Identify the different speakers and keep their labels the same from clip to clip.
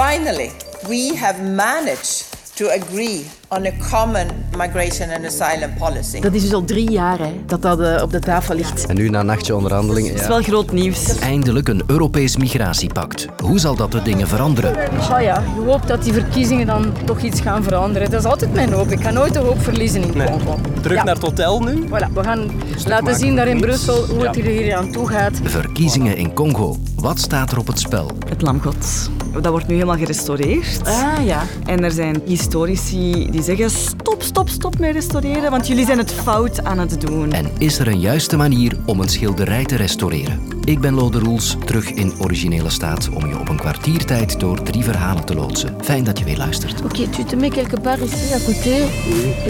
Speaker 1: Finally, we have managed to agree on a common migration and asylum policy.
Speaker 2: Dat is dus al drie jaar hè, dat dat uh, op de tafel ligt.
Speaker 3: En nu na nachtje onderhandelingen.
Speaker 2: Dat is wel groot nieuws.
Speaker 4: Eindelijk een Europees migratiepact. Hoe zal dat de dingen veranderen?
Speaker 2: Oh ja, je hoopt dat die verkiezingen dan toch iets gaan veranderen. Dat is altijd mijn hoop. Ik ga nooit de hoop verliezen in
Speaker 3: Nee.
Speaker 2: Congo.
Speaker 3: Terug
Speaker 2: Ja.
Speaker 3: naar het hotel nu.
Speaker 2: Voilà, we gaan laten
Speaker 3: maken.
Speaker 2: zien daar in. Brussel hoe
Speaker 3: Ja.
Speaker 2: het hier aan toe gaat.
Speaker 4: Verkiezingen in Congo. Wat staat er op het spel?
Speaker 5: Het Lamgod. Dat wordt nu helemaal gerestaureerd.
Speaker 2: Ah ja.
Speaker 5: En er zijn historici die zeggen stop, stop, stop met restaureren, want jullie zijn het fout aan het doen.
Speaker 4: En is er een juiste manier om een schilderij te restaureren? Ik ben Lode Roels, terug in originele staat om je op een kwartiertijd door drie verhalen te loodsen. Fijn dat je weer luistert.
Speaker 2: Ok, tu te mets quelque part ici à côté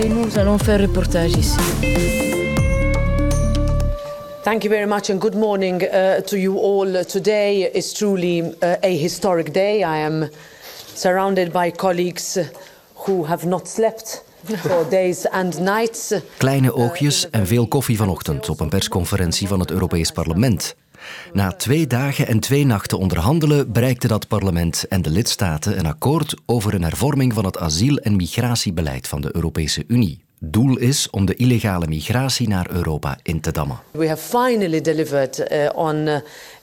Speaker 2: et nous allons faire reportage ici.
Speaker 6: Thank you very much and good morning uh, to you all. Today is truly uh, a historic day. I am surrounded by colleagues uh, who have not slept for days and nights.
Speaker 4: Kleine oogjes en veel koffie vanochtend op een persconferentie van het Europees Parlement. Na twee dagen en twee nachten onderhandelen bereikte dat parlement en de lidstaten een akkoord over een hervorming van het asiel- en migratiebeleid van de Europese Unie. Doel is om de illegale migratie naar Europa in te dammen.
Speaker 6: We have finally delivered uh, on uh,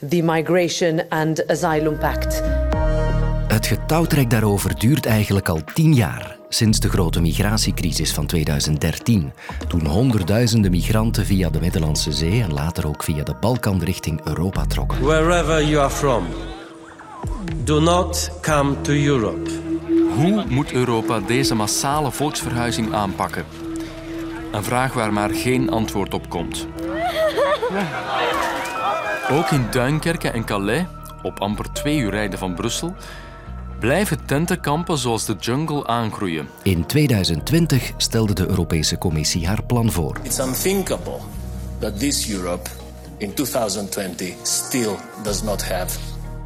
Speaker 6: the Migration and Asylum Pact.
Speaker 4: Het getouwtrek daarover duurt eigenlijk al tien jaar, sinds de grote migratiecrisis van 2013. Toen honderdduizenden migranten via de Middellandse Zee en later ook via de Balkan richting Europa trokken.
Speaker 7: Wherever you are from, do not come to Europe.
Speaker 8: Hoe moet Europa deze massale volksverhuizing aanpakken? Een vraag waar maar geen antwoord op komt. Ook in Duinkerke en Calais, op amper twee uur rijden van Brussel, blijven tentenkampen zoals de jungle aangroeien.
Speaker 4: In 2020 stelde de Europese Commissie haar plan voor.
Speaker 9: It's unthinkable that this Europe in 2020 still does not have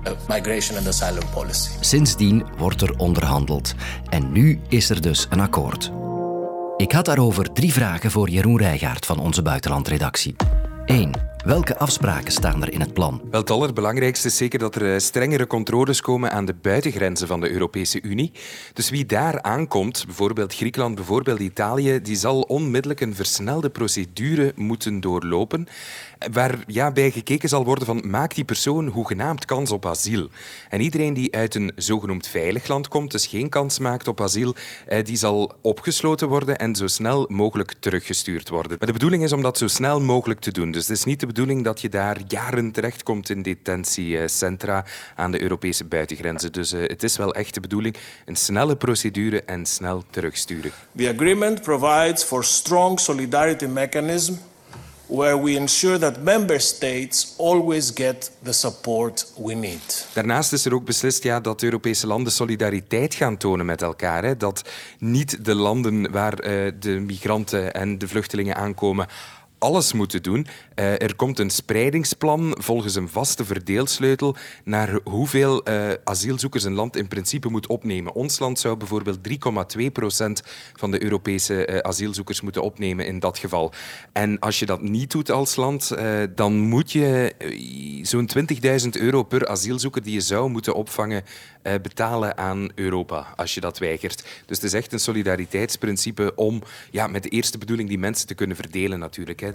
Speaker 9: a migration and asylum policy.
Speaker 4: Sindsdien wordt er onderhandeld. En nu is er dus een akkoord. Ik had daarover drie vragen voor Jeroen Rijgaard van onze buitenlandredactie. 1. Welke afspraken staan er in het plan?
Speaker 10: Wel, het allerbelangrijkste is zeker dat er eh, strengere controles komen aan de buitengrenzen van de Europese Unie. Dus wie daar aankomt, bijvoorbeeld Griekenland, bijvoorbeeld Italië, die zal onmiddellijk een versnelde procedure moeten doorlopen. Waar ja, bij gekeken zal worden van maakt die persoon hoegenaamd kans op asiel. En iedereen die uit een zogenoemd veilig land komt, dus geen kans maakt op asiel, eh, die zal opgesloten worden en zo snel mogelijk teruggestuurd worden. Maar de bedoeling is om dat zo snel mogelijk te doen. Dus het is niet de bedoeling dat je daar jaren terechtkomt in detentiecentra aan de Europese buitengrenzen. Dus eh, het is wel echt de bedoeling, een snelle procedure en snel terugsturen.
Speaker 9: The agreement provides for strong solidarity mechanism where we ensure that member states always get the support we need.
Speaker 10: Daarnaast is er ook beslist ja, dat Europese landen solidariteit gaan tonen met elkaar. Hè. Dat niet de landen waar eh, de migranten en de vluchtelingen aankomen alles moeten doen. Eh, er komt een spreidingsplan volgens een vaste verdeelsleutel naar hoeveel eh, asielzoekers een land in principe moet opnemen. Ons land zou bijvoorbeeld 3,2 procent van de Europese eh, asielzoekers moeten opnemen in dat geval. En als je dat niet doet als land, dan moet je zo'n 20.000 euro per asielzoeker die je zou moeten opvangen betalen aan Europa als je dat weigert. Dus het is echt een solidariteitsprincipe om ja, met de eerste bedoeling die mensen te kunnen verdelen natuurlijk. Hè.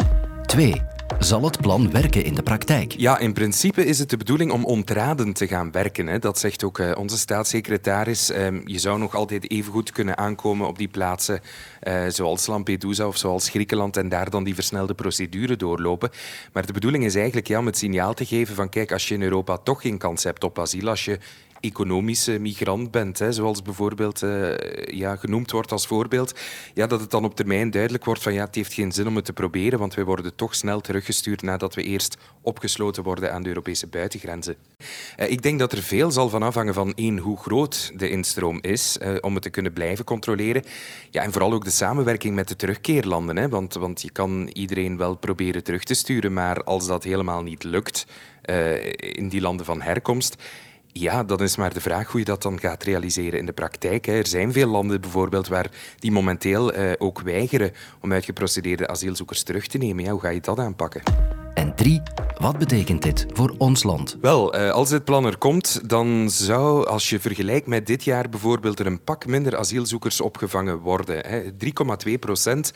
Speaker 4: 2. Zal het plan werken in de praktijk?
Speaker 10: Ja, in principe is het de bedoeling om ontraden te gaan werken. Hè. Dat zegt ook eh, onze staatssecretaris. Ehm, je zou nog altijd even goed kunnen aankomen op die plaatsen eh, zoals Lampedusa of zoals Griekenland en daar dan die versnelde procedure doorlopen. Maar de bedoeling is eigenlijk ja, om het signaal te geven van kijk, als je in Europa toch geen kans hebt op asiel, als je economische migrant bent, hè, zoals bijvoorbeeld eh, ja, genoemd wordt als voorbeeld, ja, dat het dan op termijn duidelijk wordt van ja, het heeft geen zin om het te proberen, want we worden toch snel teruggestuurd nadat we eerst opgesloten worden aan de Europese buitengrenzen. Eh, ik denk dat er veel zal van afhangen van één, hoe groot de instroom is, eh, om het te kunnen blijven controleren. Ja, en vooral ook de samenwerking met de terugkeerlanden, hè, want, want je kan iedereen wel proberen terug te sturen, maar als dat helemaal niet lukt in die landen van herkomst, ja, dan is maar de vraag hoe je dat dan gaat realiseren in de praktijk. Er zijn veel landen bijvoorbeeld waar die momenteel eh, ook weigeren om uitgeprocedeerde asielzoekers terug te nemen. Ja, hoe ga je dat aanpakken?
Speaker 4: En drie, wat betekent dit voor ons land?
Speaker 10: Wel, eh, als dit plan er komt, dan zou, als je vergelijkt met dit jaar bijvoorbeeld, er een pak minder asielzoekers opgevangen worden. 3,2 procent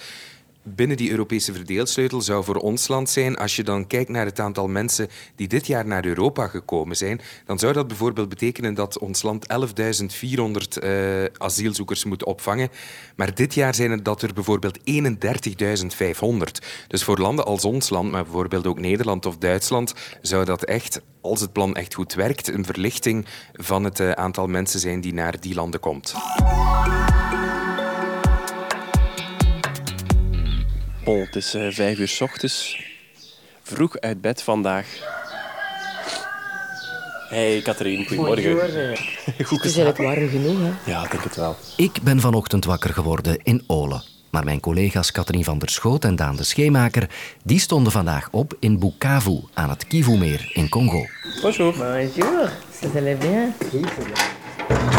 Speaker 10: binnen die Europese verdeelsleutel zou voor ons land zijn, als je dan kijkt naar het aantal mensen die dit jaar naar Europa gekomen zijn, dan zou dat bijvoorbeeld betekenen dat ons land 11.400 uh, asielzoekers moet opvangen. Maar dit jaar zijn het dat er bijvoorbeeld 31.500. Dus voor landen als ons land, maar bijvoorbeeld ook Nederland of Duitsland, zou dat echt, als het plan echt goed werkt, een verlichting van het uh, aantal mensen zijn die naar die landen komt.
Speaker 3: Het is uh, vijf uur s ochtends. Vroeg uit bed vandaag. Hey Katrien, goedemorgen.
Speaker 11: Goed het is eigenlijk warm genoeg, hè?
Speaker 3: Ja, ik denk het wel.
Speaker 4: Ik ben vanochtend wakker geworden in Olen. Maar mijn collega's Katrien van der Schoot en Daan de Scheemaker die stonden vandaag op in Bukavu aan het Kivu-meer in Congo.
Speaker 3: Bonjour.
Speaker 11: Bonjour, ça allait bien?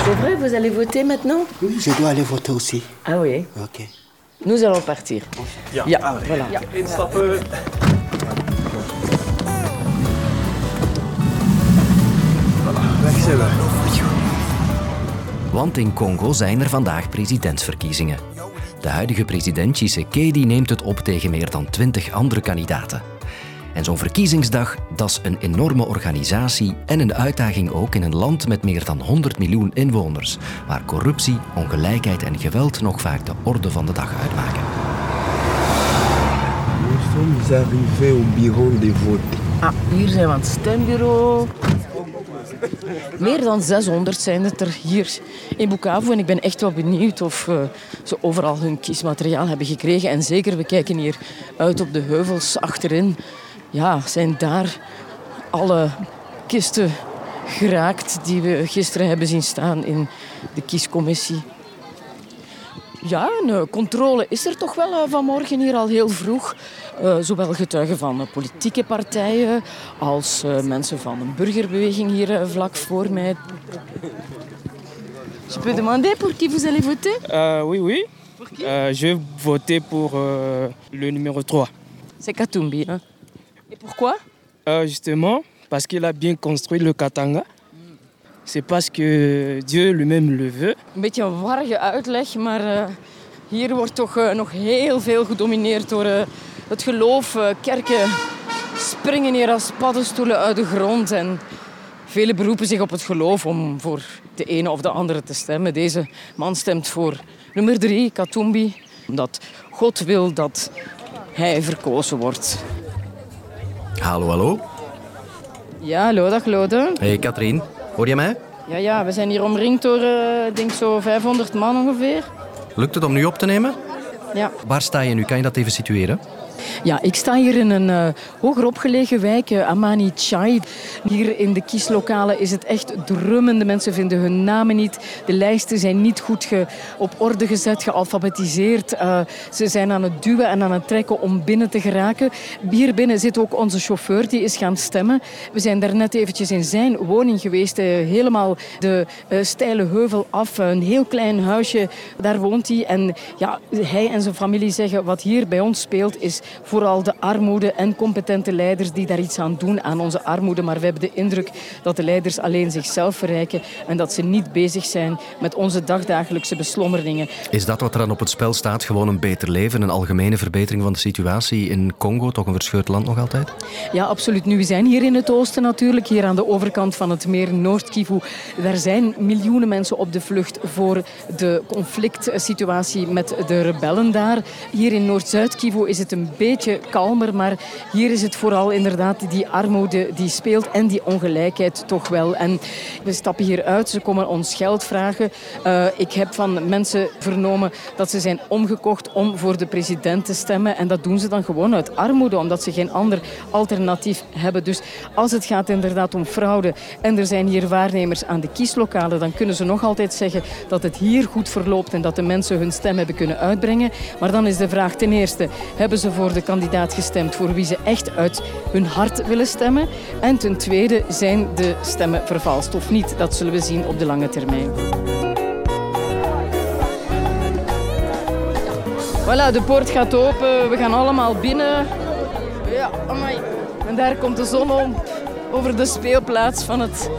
Speaker 11: C'est vrai, vous allez voter maintenant?
Speaker 12: Oui, je dois aller voter aussi.
Speaker 11: Ah oui?
Speaker 12: Ok.
Speaker 11: Nous allons partir.
Speaker 3: Ja,
Speaker 11: ja
Speaker 3: ah,
Speaker 11: voilà.
Speaker 3: Ja, instappen. Voilà, weg zijn we.
Speaker 4: Want in Congo zijn er vandaag presidentsverkiezingen. De huidige president Tshisekedi neemt het op tegen meer dan twintig andere kandidaten. En zo'n verkiezingsdag, dat is een enorme organisatie en een uitdaging ook in een land met meer dan 100 miljoen inwoners, waar corruptie, ongelijkheid en geweld nog vaak de orde van de dag uitmaken.
Speaker 12: Nous sommes arrivés au bureau de vote.
Speaker 11: Ah, hier zijn we aan het stembureau. Meer dan 600 zijn het er hier in Bukavu. En ik ben echt wel benieuwd of uh, ze overal hun kiesmateriaal hebben gekregen. En zeker, we kijken hier uit op de heuvels achterin ja, zijn daar alle kisten geraakt die we gisteren hebben zien staan in de kiescommissie. Ja, een controle is er toch wel vanmorgen hier al heel vroeg. Uh, zowel getuigen van politieke partijen als uh, mensen van een burgerbeweging hier uh, vlak voor mij. Je peux demander pour qui vous allez voter
Speaker 13: Oui, oui. je vais voter pour le numéro 3.
Speaker 11: C'est Katumbi. Hein? Et pourquoi
Speaker 13: euh, Justement, parce qu'il a bien construit le Katanga. C'est parce que Dieu lui-même le veut.
Speaker 11: Een beetje een warrige uitleg, maar uh, hier wordt toch uh, nog heel veel gedomineerd door uh, het geloof. kerken springen hier als paddenstoelen uit de grond. En velen beroepen zich op het geloof om voor de ene of de andere te stemmen. Deze man stemt voor nummer drie, Katumbi, omdat God wil dat hij verkozen wordt.
Speaker 4: Hallo, hallo.
Speaker 11: Ja, hallo, dag Lode.
Speaker 4: Hey Katrien, hoor je mij?
Speaker 11: Ja, ja, we zijn hier omringd door, uh, denk zo 500 man ongeveer.
Speaker 4: Lukt het om nu op te nemen?
Speaker 11: Ja.
Speaker 4: Waar sta je nu? Kan je dat even situeren?
Speaker 11: Ja, ik sta hier in een uh, hoger opgelegen wijk, uh, Amani Chai. Hier in de kieslokalen is het echt drummen. De mensen vinden hun namen niet. De lijsten zijn niet goed ge, op orde gezet, gealfabetiseerd. Uh, ze zijn aan het duwen en aan het trekken om binnen te geraken. Hier binnen zit ook onze chauffeur, die is gaan stemmen. We zijn daar net eventjes in zijn woning geweest. helemaal de steile heuvel af. Een heel klein huisje, daar woont hij. En ja, hij en zijn familie zeggen, wat hier bij ons speelt, is vooral de armoede en competente leiders die daar iets aan doen aan onze armoede. Maar we hebben de indruk dat de leiders alleen zichzelf verrijken en dat ze niet bezig zijn met onze dagdagelijkse beslommeringen.
Speaker 4: Is dat wat er dan op het spel staat? Gewoon een beter leven, een algemene verbetering van de situatie in Congo? Toch een verscheurd land nog altijd?
Speaker 11: Ja, absoluut. Nu, we zijn hier in het oosten natuurlijk, hier aan de overkant van het meer Noord-Kivu. Daar zijn miljoenen mensen op de vlucht voor de conflict situatie met de rebellen daar. Hier in Noord-Zuid-Kivu is het een beetje kalmer, maar hier is het vooral inderdaad die armoede die speelt en die ongelijkheid toch wel. En we stappen hier uit, ze komen ons geld vragen. Uh, ik heb van mensen vernomen dat ze zijn omgekocht om voor de president te stemmen. En dat doen ze dan gewoon uit armoede, omdat ze geen ander alternatief hebben. Dus als het gaat inderdaad om fraude en er zijn hier waarnemers aan de kieslokalen, dan kunnen ze nog altijd zeggen dat het hier goed verloopt en dat de mensen hun stem hebben kunnen uitbrengen. Maar dan is de vraag ten eerste, hebben ze voor de kandidaat gestemd voor wie ze echt uit hun hart willen stemmen? En ten tweede, zijn de stemmen vervalst of niet? Dat zullen we zien op de lange termijn. Voilà, de poort gaat open. We gaan allemaal binnen. Ja, amai.
Speaker 2: daar komt de zon om over de speelplaats van het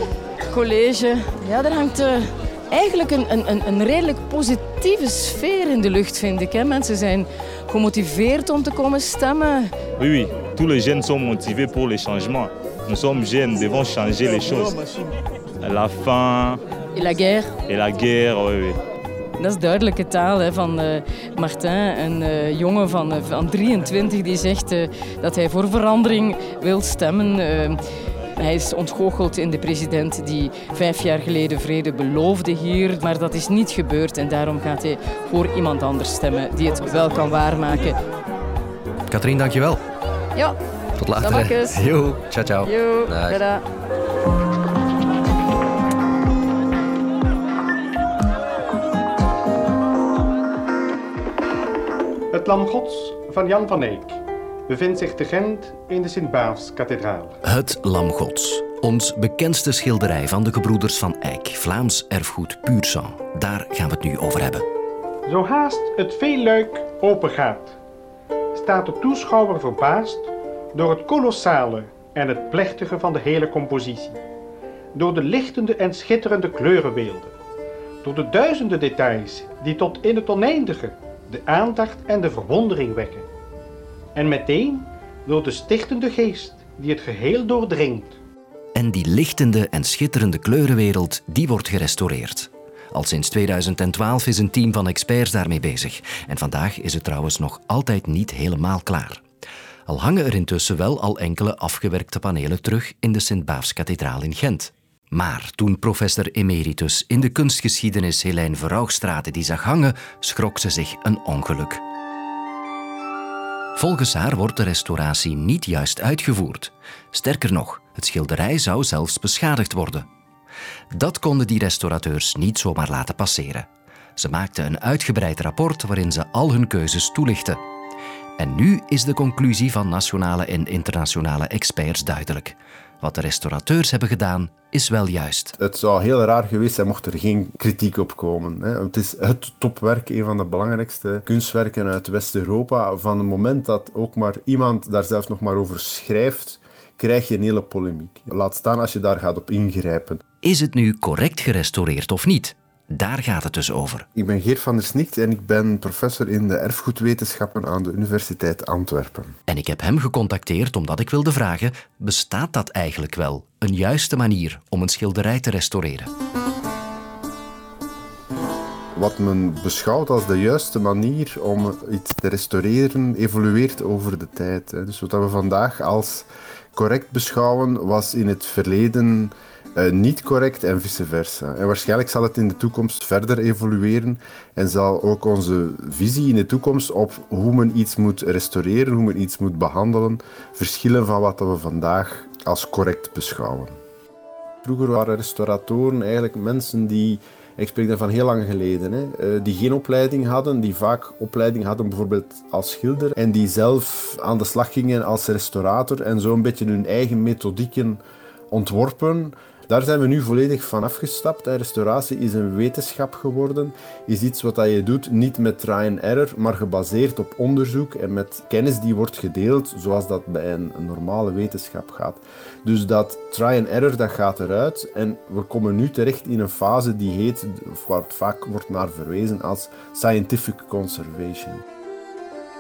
Speaker 2: college. Ja, daar hangt uh, eigenlijk een, een, een redelijk positieve sfeer in de lucht, vind ik. Hè. Mensen zijn gemotiveerd om te komen stemmen.
Speaker 14: Oui, oui. Tous les jeunes sont motivés pour les changements. Nous sommes jeunes, nous devons changer les choses. La faim.
Speaker 2: Et la guerre.
Speaker 14: Et la guerre, oui, oui.
Speaker 2: Dat is duidelijke taal hè, van uh, Martin, een uh, jongen van, uh, van 23 die zegt dat hij voor verandering wil stemmen. Hij is ontgoocheld in de president die vijf jaar geleden vrede beloofde hier, maar dat is niet gebeurd en daarom gaat hij voor iemand anders stemmen die het wel kan waarmaken.
Speaker 4: Katrien, dankjewel.
Speaker 2: Ja.
Speaker 4: Tot later. Jo, ciao ciao.
Speaker 2: Jo, Dag.
Speaker 15: Het Lam Gods van Jan van Eyck bevindt zich te Gent in de Sint-Baafskathedraal.
Speaker 4: Het Lam Gods. Ons bekendste schilderij van de gebroeders van Eyck, Vlaams erfgoed puur Daar gaan we het nu over hebben.
Speaker 15: Zo haast het veelluik opengaat, staat de toeschouwer verbaasd door het kolossale en het plechtige van de hele compositie. Door de lichtende en schitterende kleurenbeelden. Door de duizenden details die tot in het oneindige de aandacht en de verwondering wekken. En meteen door de stichtende geest die het geheel doordringt.
Speaker 4: En die lichtende en schitterende kleurenwereld, die wordt gerestaureerd. Al sinds 2012 is een team van experts daarmee bezig. En vandaag is het trouwens nog altijd niet helemaal klaar. Al hangen er intussen wel al enkele afgewerkte panelen terug in de Sint-Baafskathedraal in Gent. Maar toen professor emeritus in de kunstgeschiedenis Helijn Verhouwstraten die zag hangen, schrok ze zich een ongeluk. Volgens haar wordt de restauratie niet juist uitgevoerd. Sterker nog, het schilderij zou zelfs beschadigd worden. Dat konden die restaurateurs niet zomaar laten passeren. Ze maakten een uitgebreid rapport waarin ze al hun keuzes toelichten. En nu is de conclusie van nationale en internationale experts duidelijk. Wat de restaurateurs hebben gedaan, is wel juist.
Speaker 16: Het zou heel raar geweest zijn mocht er geen kritiek op komen. Het is het topwerk, een van de belangrijkste kunstwerken uit West-Europa. Van het moment dat ook maar iemand daar zelfs nog maar over schrijft, krijg je een hele polemiek. Laat staan als je daar gaat op ingrijpen.
Speaker 4: Is het nu correct gerestaureerd of niet? Daar gaat het dus over.
Speaker 16: Ik ben Geert van der Snicht en ik ben professor in de erfgoedwetenschappen aan de Universiteit Antwerpen.
Speaker 4: En ik heb hem gecontacteerd omdat ik wilde vragen: bestaat dat eigenlijk wel? Een juiste manier om een schilderij te restaureren?
Speaker 16: Wat men beschouwt als de juiste manier om iets te restaureren, evolueert over de tijd. Dus wat we vandaag als correct beschouwen, was in het verleden uh, niet correct en vice versa. En waarschijnlijk zal het in de toekomst verder evolueren en zal ook onze visie in de toekomst op hoe men iets moet restaureren, hoe men iets moet behandelen, verschillen van wat we vandaag als correct beschouwen. Vroeger waren restauratoren eigenlijk mensen die ik spreek daar van heel lang geleden. Hè, eh, die geen opleiding hadden, die vaak opleiding hadden bijvoorbeeld als schilder en die zelf aan de slag gingen als restaurator en zo een beetje hun eigen methodieken ontworpen daar zijn we nu volledig van afgestapt. Restauratie is een wetenschap geworden, is iets wat je doet niet met try and error, maar gebaseerd op onderzoek en met kennis die wordt gedeeld, zoals dat bij een, normale wetenschap gaat. Dus dat try and error, dat gaat eruit en we komen nu terecht in een fase die heet, waar het vaak wordt naar verwezen als scientific conservation.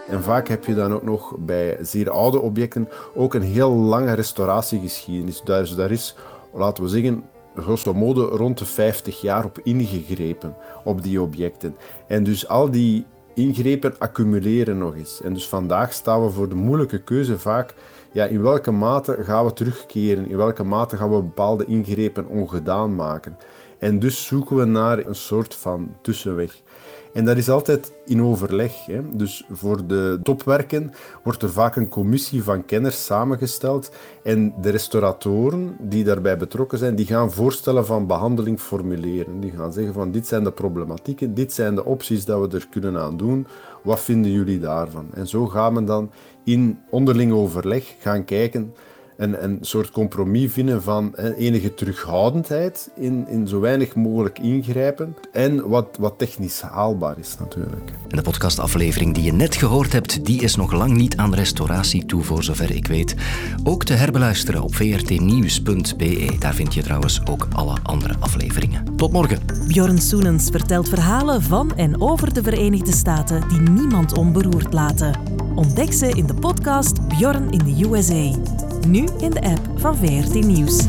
Speaker 16: En vaak heb je dan ook nog bij zeer oude objecten ook een heel lange restauratiegeschiedenis. Dus daar is laten we zeggen, grosso modo rond de 50 jaar op ingegrepen op die objecten. En dus al die ingrepen accumuleren nog eens. En dus vandaag staan we voor de moeilijke keuze vaak, ja, in welke mate gaan we terugkeren, in welke mate gaan we bepaalde ingrepen ongedaan maken. En dus zoeken we naar een soort van tussenweg. En dat is altijd in overleg. Hè. Dus voor de topwerken wordt er vaak een commissie van kenners samengesteld. En de restauratoren die daarbij betrokken zijn, die gaan voorstellen van behandeling formuleren. Die gaan zeggen van dit zijn de problematieken, dit zijn de opties dat we er kunnen aan doen. Wat vinden jullie daarvan? En zo gaan we dan in onderling overleg gaan kijken een, een soort compromis vinden van enige terughoudendheid in, in zo weinig mogelijk ingrijpen en wat, wat technisch haalbaar is natuurlijk.
Speaker 4: En de podcastaflevering die je net gehoord hebt, die is nog lang niet aan restauratie toe, voor zover ik weet. Ook te herbeluisteren op vrtnieuws.be. Daar vind je trouwens ook alle andere afleveringen. Tot morgen.
Speaker 17: Bjorn Soenens vertelt verhalen van en over de Verenigde Staten die niemand onberoerd laten. Ontdek ze in de podcast Bjorn in de USA. Nu in de app van VRT Nieuws.